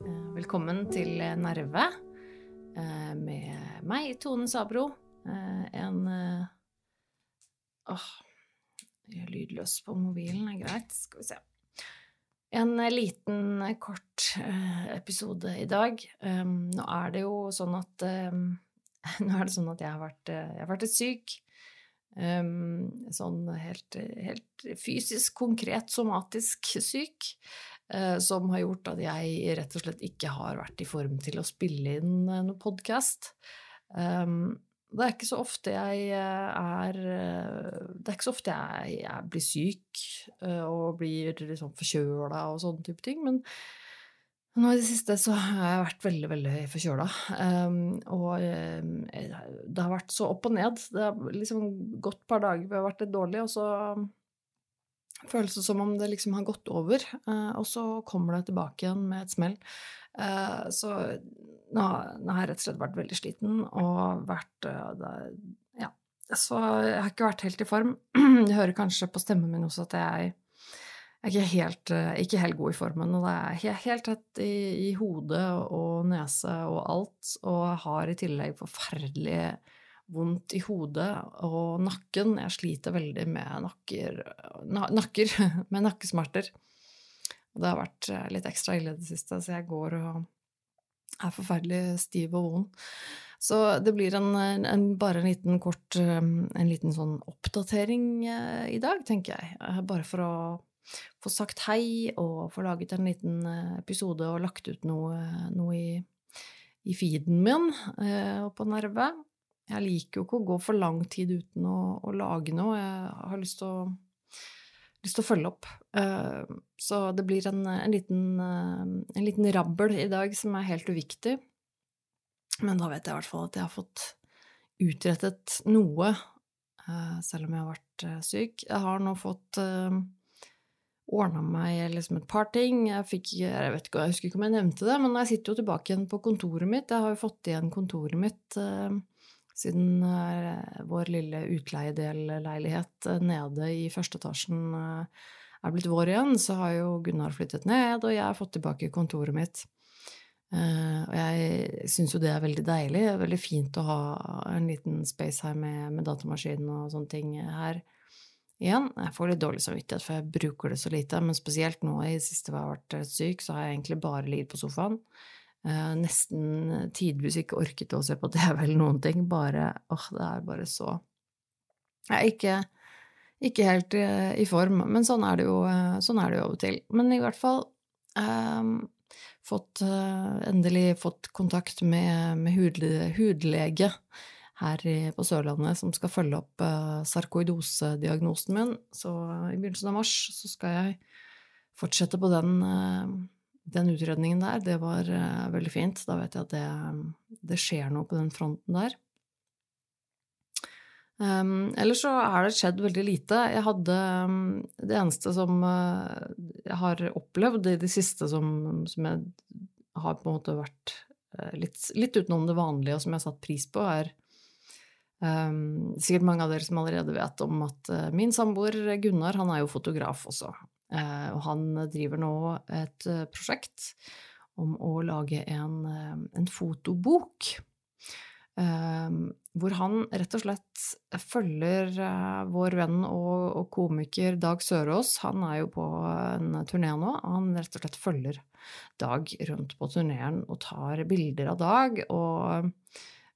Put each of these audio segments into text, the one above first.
Eh, Velkommen til Nerve eh, med meg, Tone Sabro. Eh, En Åh, lydløs på mobilen, er greit. Skal vi se. En eh, liten, eh, kort eh, episode i dag. Um, Nå er det jo sånn at um, Nå er det sånn at jeg har vært, jeg har vært syk. Um, sånn helt, helt fysisk, konkret, somatisk syk. som har gjort at jeg rett og slett ikke har vært i form til å spille inn noen noe podkast. Um, det er ikke så ofte jeg eh, er eh, Det er ikke så ofte jeg, jeg blir syk eh, og blir liksom forkjøla og sånne type ting, men nå i det siste så har jeg vært veldig, veldig forkjøla. Um, og det har vært så opp og ned. Det har liksom gått et par dager hvor jeg har vært litt dårlig, og så føles det som om det liksom har gått over. og så kommer det tilbake igjen med et smell. Eh, så nå, nå har jeg rett og slett vært veldig sliten og vært eh, Ja. Så jeg har ikke vært helt i form. Jeg hører kanskje på stemmen min også at jeg jeg er ikke helt, eh, ikke helt god i formen, og det er he- helt tett i, i hodet og nese og alt, og har i tillegg forferdelig vondt i hodet og nakken. Jeg sliter veldig med nakker, nakker med nakkesmerter. Det har vært eh, litt ekstra ille i det siste, så jeg går og er forferdelig stiv og vond. Så det blir en, en, bare en liten kort eh, En liten sånn oppdatering eh, i dag, tenker jeg. Bare for å få sagt hei og få laget en liten episode og lagt ut noe, noe i, i feeden min og på Nerve. Jeg liker jo ikke å gå for lang tid uten å, å lage noe. Jeg har lyst til å, lyst til å følge opp. Eh, så det blir en, en, liten, eh, en liten rabbel i dag som er helt uviktig. Men da vet jeg i hvert fall at jeg har fått utrettet noe, eh, selv om jeg har vært syk. Jeg har nå fått ordna meg liksom et par ting. Jeg fikk Jeg vet ikke, jeg husker ikke om jeg nevnte det, men jeg sitter jo tilbake igjen på kontoret mitt. Jeg har jo fått igjen kontoret mitt siden eh, vår lille utleiedel-leilighet eh, nede i første etasjen eh, er blitt vår igjen, så har jo Gunnar flyttet ned, og jeg har fått tilbake kontoret mitt. Og jeg syns jo det er veldig deilig. Det er veldig fint å ha en liten space her med, med datamaskinen og sånne ting her igjen. Jeg får litt dårlig samvittighet, for jeg bruker det så lite. Men spesielt nå i siste hvor jeg har vært syk, så har jeg egentlig bare ligget på sofaen. Eh, nesten tidvis ikke orket å se på TV eller noen ting. Bare åh, det er bare så Jeg er ikke, ikke helt i, i form, men sånn er, det jo, eh, sånn er det jo av og til. Men i hvert fall eh, fått, eh, endelig fått kontakt med, med hudle, hudlege her på Sørlandet som skal følge opp uh, sarkoidosediagnosen min. Så i begynnelsen av mars så skal jeg fortsette på den, eh, den utredningen der. Det var eh, veldig fint. Da vet jeg at det, det skjer noe på den fronten der. Um, ellers så er det skjedd veldig lite. Jeg hadde um, Det eneste som uh, jeg har opplevd i det siste som, som jeg har på en måte vært uh, litt, litt utenom det vanlige, og som jeg har satt pris på, er Um, sikkert mange av dere som allerede vet om at uh, min samboer Gunnar, han er jo fotograf også. Uh, og han driver nå et uh, prosjekt om å lage en, en fotobok. Hvor han rett og slett følger vår venn og, og, komiker Dag Sørås. Han er jo på en turné nå. Han rett og slett følger Dag rundt på turneen og tar bilder av Dag. og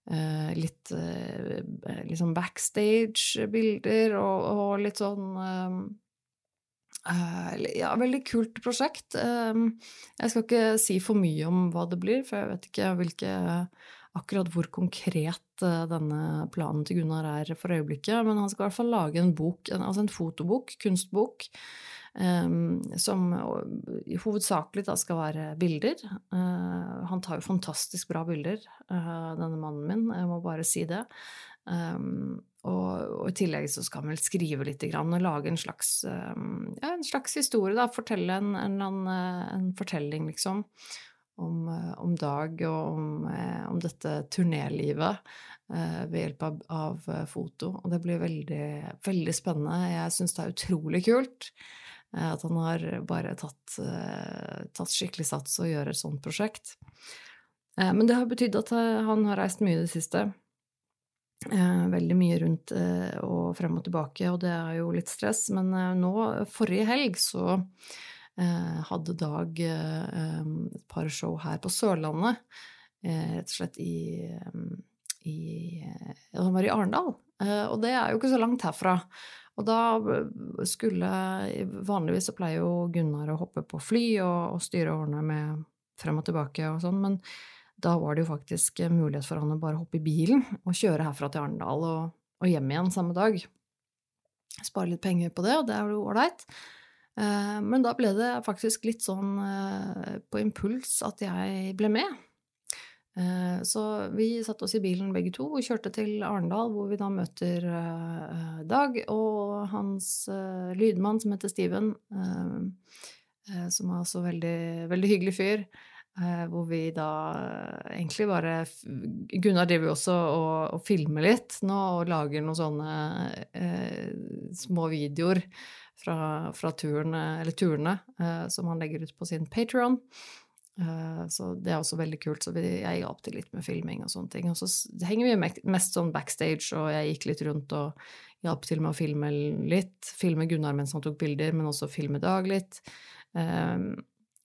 Uh, litt uh, liksom backstage-bilder og, og, litt sånn Ja, veldig kult prosjekt. Um, jeg skal ikke si for mye om hva det blir, for jeg vet ikke hvilke akkurat hvor konkret denne planen til Gunnar er for øyeblikket, men han skal i hvert fall lage en bok, altså en fotobok, kunstbok, Um, som hovedsakelig da skal være bilder. Uh, han tar jo fantastisk bra bilder, denne mannen min, jeg må bare si det. Um, og, og, i tillegg så skal han vel skrive litt grann, og lage en slags, um, ja, en slags historie, da. Fortelle en, en, en, en fortelling, liksom. Om, om, Dag og om, om dette turnélivet uh, ved hjelp av, av, foto. Og det blir veldig, veldig spennende. Jeg syns det er utrolig kult. Eh, at han har bare tatt, eh, tatt skikkelig sats og gjør et sånt prosjekt. Eh, men det har betydd at han har reist mye i det siste. Veldig mye rundt og frem og tilbake, og det er jo litt stress. Men nå, forrige helg, så hadde Dag et par show her på Sørlandet. Rett og slett i, i Han var i Arendal, og det er jo ikke så langt herfra. Og da skulle Vanligvis så pleier jo Gunnar å hoppe på fly og, og styre og ordne med frem og tilbake og sånn, men da var det jo faktisk mulighet for han å bare hoppe i bilen og kjøre herfra til Arendal og, og hjem igjen samme dag. Spare litt penger på det, og det er jo ålreit. Eh, men da ble det faktisk litt sånn eh, på impuls at jeg ble med. Eh, så vi satte oss i bilen begge to og kjørte til Arendal, hvor vi da møter eh, Dag og hans eh, lydmann som heter Steven, som er altså veldig, veldig hyggelig fyr. Hvor vi da egentlig bare Gunnar driver jo også og, og, filmer litt nå og lager noen sånne eh, små videoer fra, fra turene, turene eh, som han legger ut på sin Patron. Eh, så det er også veldig kult. Så jeg hjalp til litt med filming og sånne ting. Og så henger vi mest sånn backstage, og jeg gikk litt rundt og hjalp til med å filme litt. Filme Gunnar mens han tok bilder, men også filme Dag litt. Um,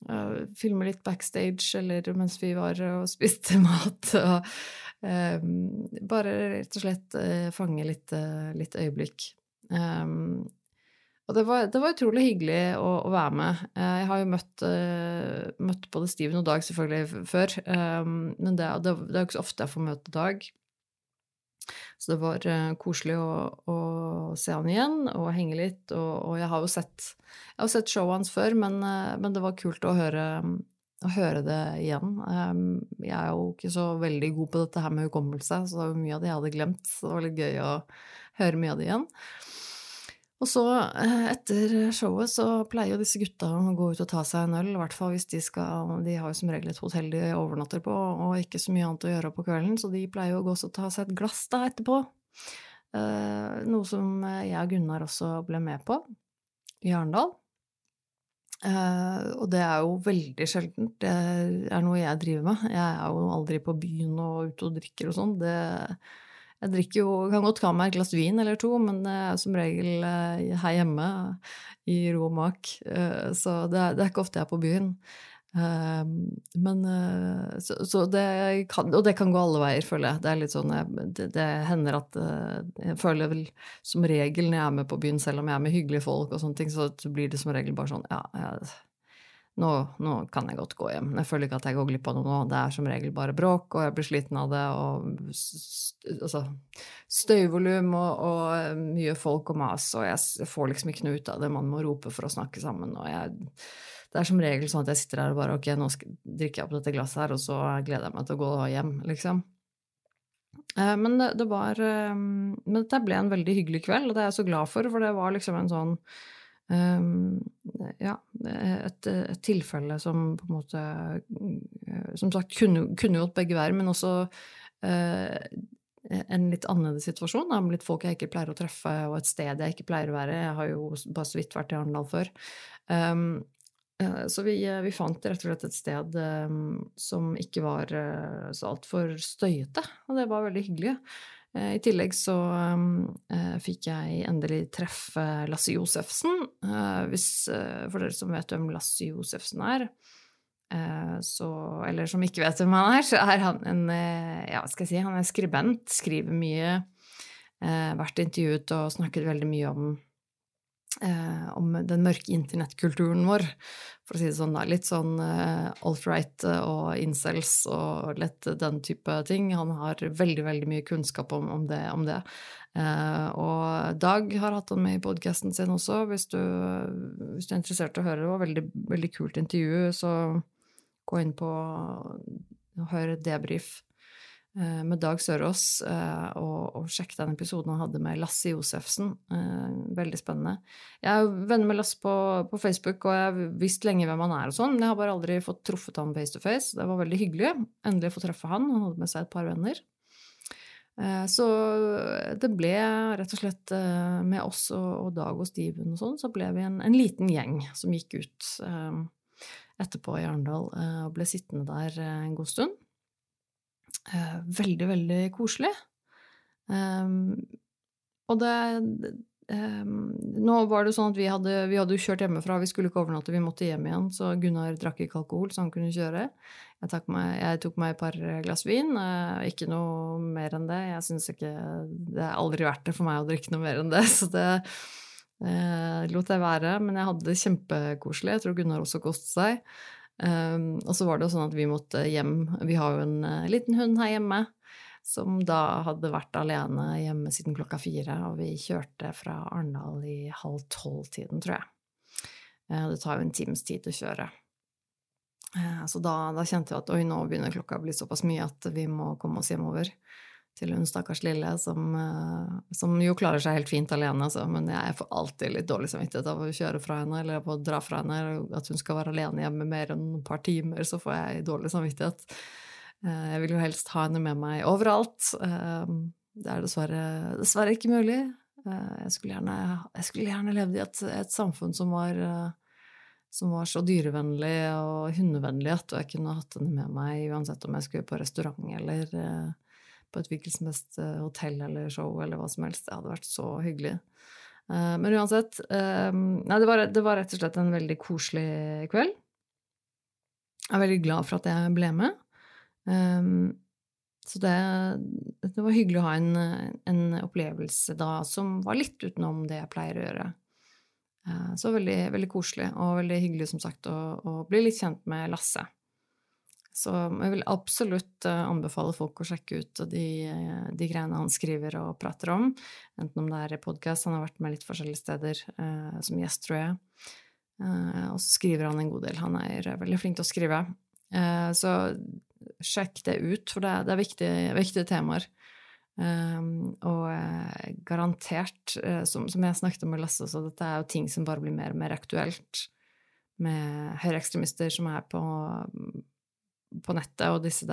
uh, filme litt backstage eller mens vi var og spiste mat. Og um, bare rett og slett uh, fange litt, uh, litt øyeblikk. Um, og det var, det var, utrolig hyggelig å, å, være med. Eh, jeg har jo møtt, møtt, både Steven og Dag selvfølgelig før, um, men det, det, det, er jo ikke så ofte jeg får møte Dag. Så det var uh, koselig å, å, se han igjen og henge litt. Og, og jeg har jo sett, jeg har sett showet hans før, men, uh, men, det var kult å høre, å høre det igjen. Um, jeg er jo ikke så veldig god på dette her med hukommelse, så det var mye av det jeg hadde glemt. Så det var litt gøy å høre mye av det igjen. Og så, eh, etter showet, så pleier jo disse gutta å gå ut og ta seg en øl. I hvert fall hvis de skal De har jo som regel et hotell de overnatter på, og ikke så mye annet å gjøre på kvelden, så de pleier jo å gå og ta seg et glass da etterpå. Eh, noe som jeg og Gunnar også ble med på i Arendal. Eh, og det er jo veldig sjeldent. Det er noe jeg driver med. Jeg er jo aldri på byen og ute og drikker og sånn. Det jeg drikker jo, kan godt ta meg et glass vin eller to, men det er som regel eh, her hjemme i ro og mak. Eh, så det er, det er ikke ofte jeg er på byen. Eh, men så, så, det kan, Og det kan gå alle veier, føler jeg. Det er litt sånn det, det, hender at Jeg føler vel som regel når jeg er med på byen, selv om jeg er med hyggelige folk og sånne ting, så blir det som regel bare sånn Ja, jeg nå, nå, kan jeg godt gå hjem. Jeg føler ikke at jeg går glipp av noe nå. Det er som regel bare bråk, og jeg blir sliten av det. Og altså, støyvolum og, og, eh, mye folk og mas, og jeg får liksom ikke noe ut av det. Man må rope for å snakke sammen. og jeg, Det er som regel sånn at jeg sitter her og bare ok, nå drikker jeg opp dette glasset her, og så gleder jeg meg til å gå hjem, liksom. Eh, men det, det var eh, Men dette ble en veldig hyggelig kveld, og det er jeg så glad for, for det var liksom en sånn ja, et, et, tilfelle som på en måte eh, Som sagt kunne, kunne gått begge veier, men også uh, en litt annerledes situasjon. Det med litt folk jeg ikke pleier å treffe, og et sted jeg ikke pleier å være. Jeg har jo bare så vidt vært i Arendal før. Um, så vi, vi, fant rett og slett et sted um, som ikke var uh, så altfor støyete, og det var veldig hyggelig. Eh, I tillegg så uh, fikk jeg endelig treffe Lasse Josefsen. Uh, hvis, for dere som vet hvem Lasse Josefsen er, så, eller som ikke vet hvem han er, så er han en ja, skal jeg si, han er skribent, skriver mye, vært intervjuet og snakket veldig mye om eh, om den mørke internettkulturen vår, for å si det sånn. Da. Litt sånn eh, alt-right eh, og incels og lett den type ting. Han har veldig, veldig mye kunnskap om, om det. Om det. Eh, og Dag har hatt han med i podkasten sin også, hvis du, hvis du, er interessert i å høre. Det var veldig, veldig kult intervju, så gå inn på og hør debrief Eh, med Dag Sørås eh, og, og sjekk den episoden han hadde med Lasse Josefsen. Eh, veldig spennende. Jeg er venner med Lasse på, på, Facebook, og jeg har visst lenge hvem han er. og sånn, men jeg har bare aldri fått truffet han face to face. Det var veldig hyggelig. Endelig å få treffe han. Han hadde med seg et par venner. Så det ble rett og slett med oss og, Dag og Steven og sånn, så ble vi en, en liten gjeng som gikk ut etterpå i Arendal og ble sittende der en god stund. Eh, veldig, veldig koselig. Um, og det um, Nå var det sånn at vi hadde, vi hadde kjørt hjemmefra, vi skulle ikke overnatte, vi måtte hjem igjen, så Gunnar drakk ikke alkohol, så han kunne kjøre. Jeg tok meg, jeg tok meg et par glass vin, uh, ikke noe mer enn det. Jeg syns ikke Det er aldri verdt det for meg å drikke noe mer enn det, så det uh, lot jeg være. Men jeg hadde det kjempekoselig. Jeg tror Gunnar også koste seg. Um, og så var det jo sånn at vi måtte hjem. Vi har jo en uh, liten hund her hjemme som da hadde vært alene hjemme siden klokka fire, og vi kjørte fra Arendal i halv tolv-tiden, tror jeg. Uh, det tar jo en times tid å kjøre. Uh, så da, da, kjente jeg at oi, nå begynner klokka å bli såpass mye at vi må komme oss hjemover til hun stakkars lille, som, eh, som, jo klarer seg helt fint alene, altså. Men jeg får alltid litt dårlig samvittighet av å kjøre fra henne eller av å dra fra henne. At hun skal være alene hjemme mer enn et par timer, så får jeg dårlig samvittighet. Eh, jeg vil jo helst ha henne med meg overalt. Eh, det er dessverre, dessverre ikke mulig. Jeg skulle gjerne, jeg skulle gjerne levd i et, et samfunn som var, som var så dyrevennlig og hundevennlig at jeg kunne hatt henne med meg uansett om jeg skulle på restaurant eller på et hvilket som helst eh, hotell eller show eller hva som helst. Det hadde vært så hyggelig. Eh, men uansett eh, Nei, det var, det var rett og slett en veldig koselig kveld. Jeg er veldig glad for at jeg ble med. Så det, det var hyggelig å ha en, en, opplevelse da som var litt utenom det jeg pleier å gjøre. Så veldig, veldig koselig, og veldig hyggelig som sagt å, å bli litt kjent med Lasse. Så jeg vil absolutt eh, anbefale folk å sjekke ut de, de greiene han skriver og prater om. Enten om det er i podkast, han har vært med litt forskjellige steder eh, som gjest, tror jeg. Eh, og så skriver han en god del. Han er veldig flink til å skrive. Eh, så sjekk det ut, for det, det er viktige, viktige temaer. Eh, og eh, garantert, som, som, jeg snakket om med Lasse, så dette er jo ting som bare blir mer og mer aktuelt. Med høyreekstremister som er på på nettet, og disse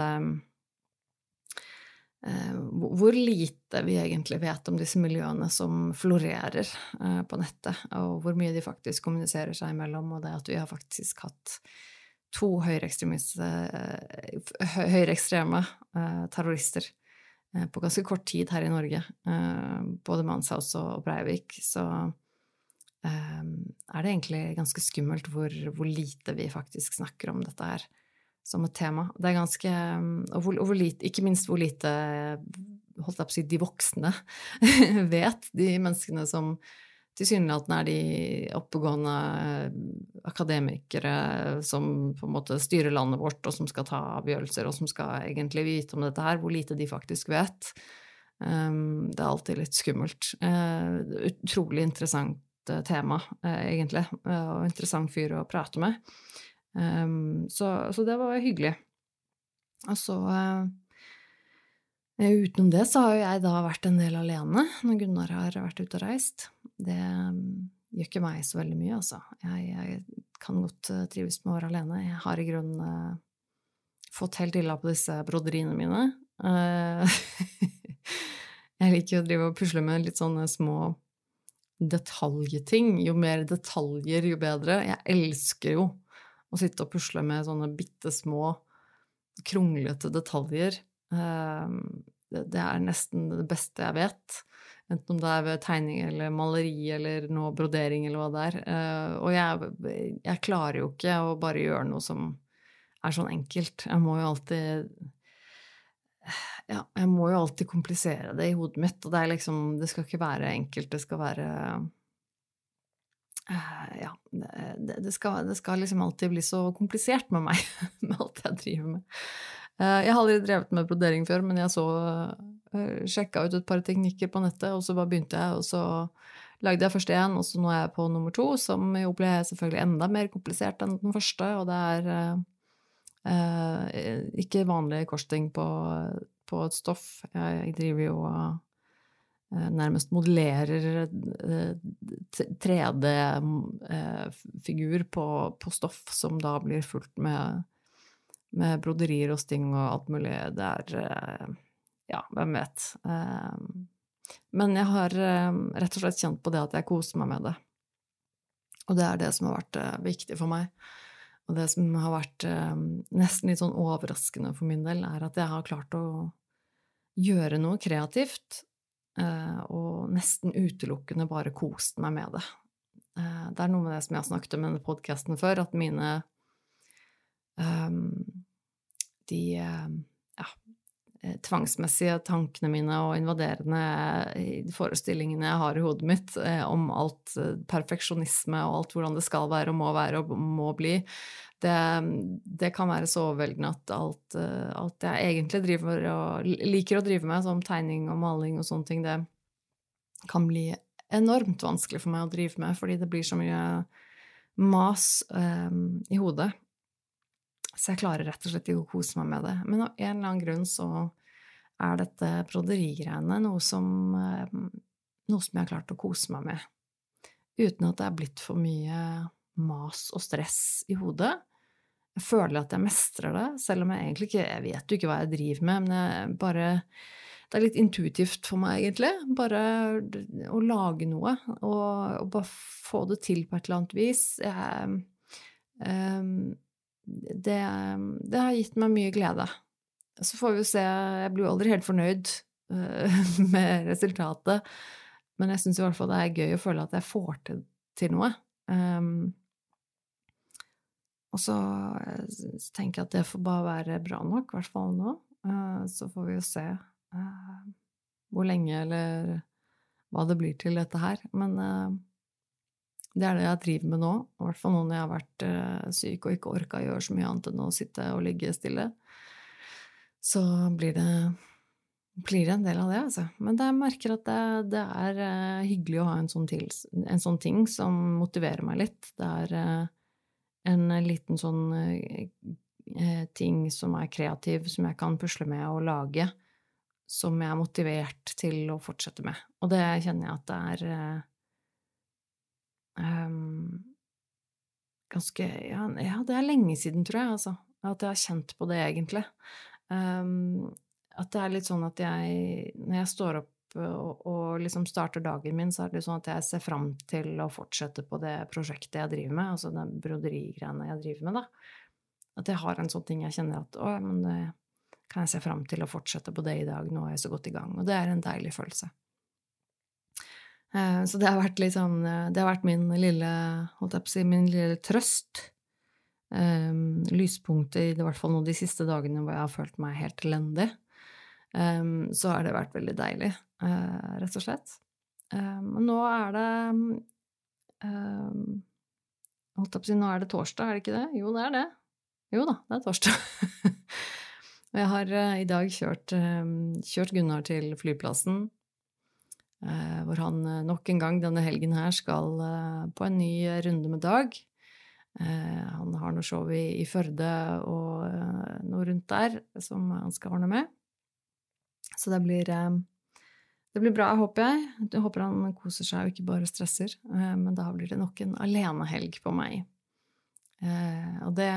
eh, Hvor lite vi egentlig vet om disse miljøene som florerer eh, på nettet, og hvor mye de faktisk kommuniserer seg imellom, og det at vi har faktisk hatt to eh, høyreekstreme terrorister på ganske kort tid her i Norge, både Manshaus og Breivik, så er det egentlig ganske skummelt hvor, hvor lite vi faktisk snakker om dette her som et tema. Det er ganske Og, hvor, hvor lite, ikke minst hvor lite holdt jeg på å si, de voksne vet, de menneskene som tilsynelatende er de oppegående akademikere som på en måte styrer landet vårt, og som skal ta avgjørelser, og som skal egentlig vite om dette her, hvor lite de faktisk vet. Um, det er alltid litt skummelt. Uh, utrolig interessant uh, tema, egentlig, og interessant fyr å prate med. Um, så, så, det var hyggelig. Og så uh, Utenom det så har jo jeg da vært en del alene når Gunnar har vært ute og reist. Det um, gjør ikke meg så veldig mye, altså. Jeg, jeg kan godt uh, trives med å være alene. Jeg har i grunnen uh, fått helt illa på disse broderiene mine. jeg liker å drive og pusle med litt sånne små detaljting. Jo mer detaljer, jo bedre. Jeg elsker jo å sitte og pusle med sånne bitte små, kronglete detaljer. Ehm, det er nesten det beste jeg vet. Enten om det er tegning eller maleri eller noe brodering eller hva det er. Eh, og jeg, jeg klarer jo ikke å bare gjøre noe som er sånn enkelt. Jeg må jo alltid ja, jeg må jo alltid komplisere det i hodet mitt. Og det er liksom Det skal ikke være enkelt, det skal være det, skal, det, skal, liksom alltid bli så komplisert med meg, med alt jeg driver med. Uh, jeg har aldri drevet med brodering før, men jeg så eh, sjekka ut et par teknikker på nettet, og så bare begynte jeg, og så lagde jeg først én, og så nå er jeg på nummer to, som jo ble selvfølgelig enda mer komplisert enn den første, og det er eh, ikke vanlig korsting på, på et stoff. Jeg driver jo og nærmest modellerer 3D-figur på, på, stoff som da blir fulgt med, med broderier og sting og alt mulig. Det er Ja, hvem vet. Men jeg har rett og slett kjent på det at jeg koser meg med det. Og det er det som har vært viktig for meg. Og det som har vært nesten litt sånn overraskende for min del, er at jeg har klart å gjøre noe kreativt Eh, og nesten utelukkende bare kost meg med det. Eh, det er noe med det som jeg har snakket om i denne podkasten før, at mine um, De ja, tvangsmessige tankene mine og invaderende forestillingene jeg har i hodet mitt om alt perfeksjonisme og alt hvordan det skal være og må være og må bli, det, det, kan være så overveldende at alt, eh, alt, jeg egentlig driver og liker å drive med, som tegning og maling og sånne ting, det kan bli enormt vanskelig for meg å drive med, fordi det blir så mye mas um, i hodet. Så jeg klarer rett og slett ikke å kose meg med det. Men av en eller annen grunn så er dette broderigreiene noe som, um, noe som jeg har klart å kose meg med. Uten at det er blitt for mye mas og stress i hodet. Jeg føler at jeg mestrer det, selv om jeg egentlig ikke Jeg vet jo ikke hva jeg driver med, men jeg bare Det er litt intuitivt for meg, egentlig. Bare å lage noe, og, og bare få det til på et eller annet vis. Jeg, um, det, det, har gitt meg mye glede. Så får vi jo se Jeg blir jo aldri helt fornøyd uh, med resultatet, men jeg syns i hvert fall det er gøy å føle at jeg får til, til noe. Um, og så, eh, så, tenker jeg at det får bare være bra nok, i hvert fall nå. Uh, så får vi jo se uh, hvor lenge eller hva det blir til dette her. Men det er det jeg driver med nå, i hvert fall nå når jeg har vært syk og ikke orka å gjøre så mye annet enn å sitte og ligge stille. Så blir det, blir en del av det, altså. Men jeg merker at det, det er hyggelig å ha en sånn, til, en sånn, ting som motiverer meg litt. Det er en liten sånn eh, eh, ting som er kreativ, som jeg kan pusle med og lage, som jeg er motivert til å fortsette med. Og det kjenner jeg at det er um, ganske ja, ja, det er lenge siden, tror jeg, altså. At jeg har kjent på det, egentlig. Um, at det er litt sånn at jeg, når jeg står opp og, og, liksom starter dagen min, så er det sånn at jeg ser fram til å fortsette på det prosjektet jeg driver med, altså den broderigreiene jeg driver med, da. At jeg har en sånn ting jeg kjenner at å, men det kan jeg se fram til å fortsette på det i dag, nå er jeg så godt i gang. Og det er en deilig følelse. Eh, så det har vært liksom Det har vært min lille, holdt jeg på å si, min lille trøst. Lyspunktet i hvert fall nå de siste dagene hvor jeg har følt meg helt elendig. Um, så har det vært veldig deilig uh, rett og slett. Um, nå er det um, Holdt jeg på å si, nå er det torsdag, er det ikke det? Jo, det er det. Jo da, det er torsdag. Og jeg har uh, i dag kjørt, kjørt, Gunnar til flyplassen, uh, hvor han nok en gang denne helgen her skal på en ny runde med Dag. han har noe show i, i Førde og noe rundt der som han skal ordne med. Så det blir det blir bra, håper jeg. Jeg håper han koser seg og ikke bare stresser. Eh, men da blir det nok en alenehelg på meg. Eh, og det,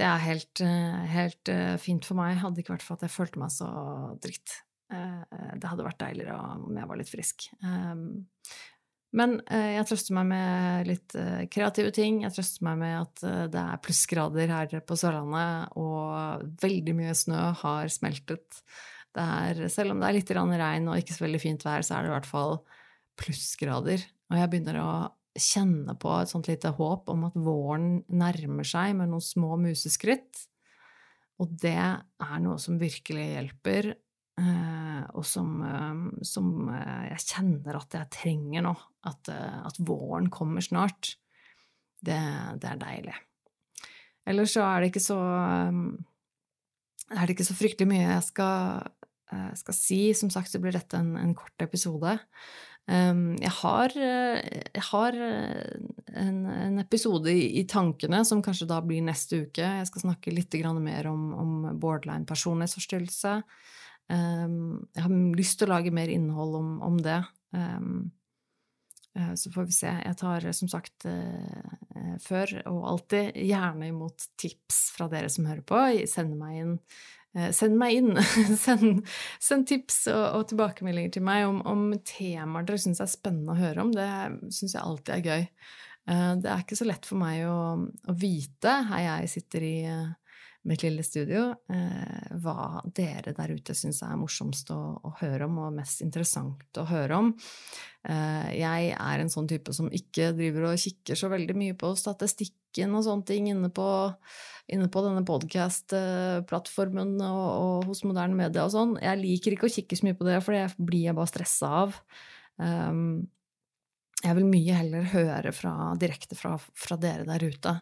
det er helt, eh, helt, fint for meg. Hadde ikke vært for at jeg følte meg så dritt. Det hadde vært deiligere om jeg var litt frisk. Men jeg trøster meg med litt kreative ting. Jeg trøster meg med at det er plussgrader her på Sørlandet, og veldig mye snø har smeltet. Er, selv om det er litt regn og ikke så veldig fint vær, så er det i hvert fall plussgrader. Og jeg begynner å kjenne på et sånt lite håp om at våren nærmer seg med noen små museskritt. Og det er noe som virkelig hjelper, eh, og som, eh, som eh, jeg kjenner at jeg trenger nå. At, at våren kommer snart. Det, det, er deilig. Ellers så er det ikke så er det ikke så fryktelig mye jeg skal Eh, skal si. Som sagt så blir dette en, en kort episode. Jeg har, eh, jeg har eh, en, en, episode i, tankene som kanskje da blir neste uke. Jeg skal snakke litt mer om, om borderline personlighetsforstyrrelse. Um, jeg har lyst til å lage mer innhold om, om det. Um, uh, så får vi se. Jeg tar som sagt uh, før og alltid gjerne imot tips fra dere som hører på. Send meg inn Uh, send meg inn. send, send, tips og, og, tilbakemeldinger til meg om, om temaer dere syns er spennende å høre om. Det syns jeg alltid er gøy. Eh, det er ikke så lett for meg å, å vite, her jeg sitter i eh, mitt lille studio, hva dere der ute syns er morsomst å, å, høre om og mest interessant å høre om. Jeg er en sånn type som ikke driver og kikker så veldig mye på statistikken og sånne ting inne på inne på denne podkast-plattformen og, og, hos moderne media og sånn. Jeg liker ikke å kikke så mye på det, for det blir jeg bare stressa av. Um, jeg vil mye heller høre fra, direkte fra, fra dere der ute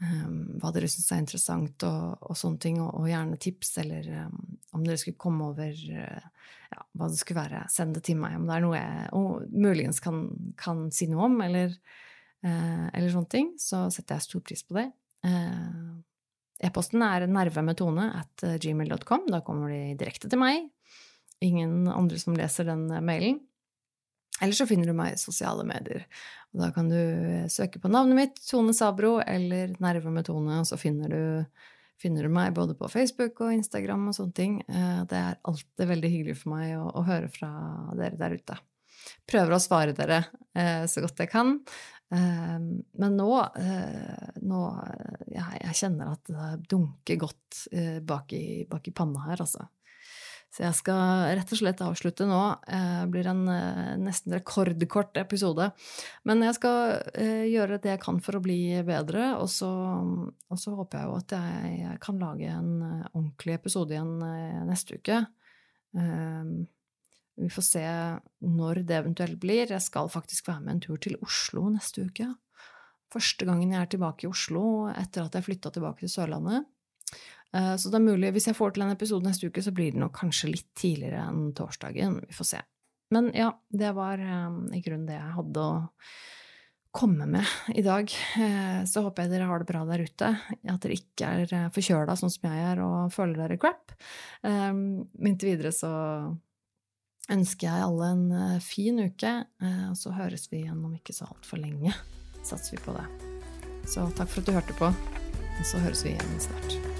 um, hva dere syns er interessant og, og, sånne ting, og, og gjerne tips, eller um, om dere skulle komme over uh, ja, hva det skulle være, send det til meg om det er noe jeg muligens kan, kan, si noe om, eller, uh, eller sånne ting, så setter jeg stor pris på det. Uh, E-posten er nervemetone at gmail.com. Da kommer de direkte til meg. Ingen andre som leser den mailen. Eller så finner du meg i sosiale medier. Og da kan du eh, søke på navnet mitt, Tone Sabro, eller Nerve med Tone, og så finner du, finner du, meg både på Facebook og Instagram og sånne ting. Det er alltid veldig hyggelig for meg å, å høre fra dere der ute. Prøver å svare dere så godt jeg kan. Men nå, eh, nå jeg, kjenner at det dunker godt eh, bak i, bak i, panna her, altså. Så jeg skal rett og slett avslutte nå. Det eh, blir en nesten rekordkort episode. Men jeg skal gjøre det jeg kan for å bli bedre, og så, og så håper jeg jo at jeg kan lage en ordentlig episode igjen neste uke. Vi får se når det eventuelt blir. Jeg skal faktisk være med en tur til Oslo neste uke. Første gangen jeg er tilbake i Oslo etter at jeg flytta tilbake til Sørlandet. Eh, så det er mulig, hvis jeg får til en episode neste uke, så blir det nok kanskje litt tidligere enn torsdagen. Vi får se. Men ja, det var um, i grunnen det jeg hadde å komme med i dag. Eh, så håper jeg dere har det bra der ute. At dere ikke er forkjøla sånn som jeg er og føler dere crap. Inntil videre så ønsker jeg alle en eh, fin uke, eh, og så høres vi igjen om ikke så altfor lenge. Satser vi på det. Så takk for at du hørte på, og så høres vi igjen snart.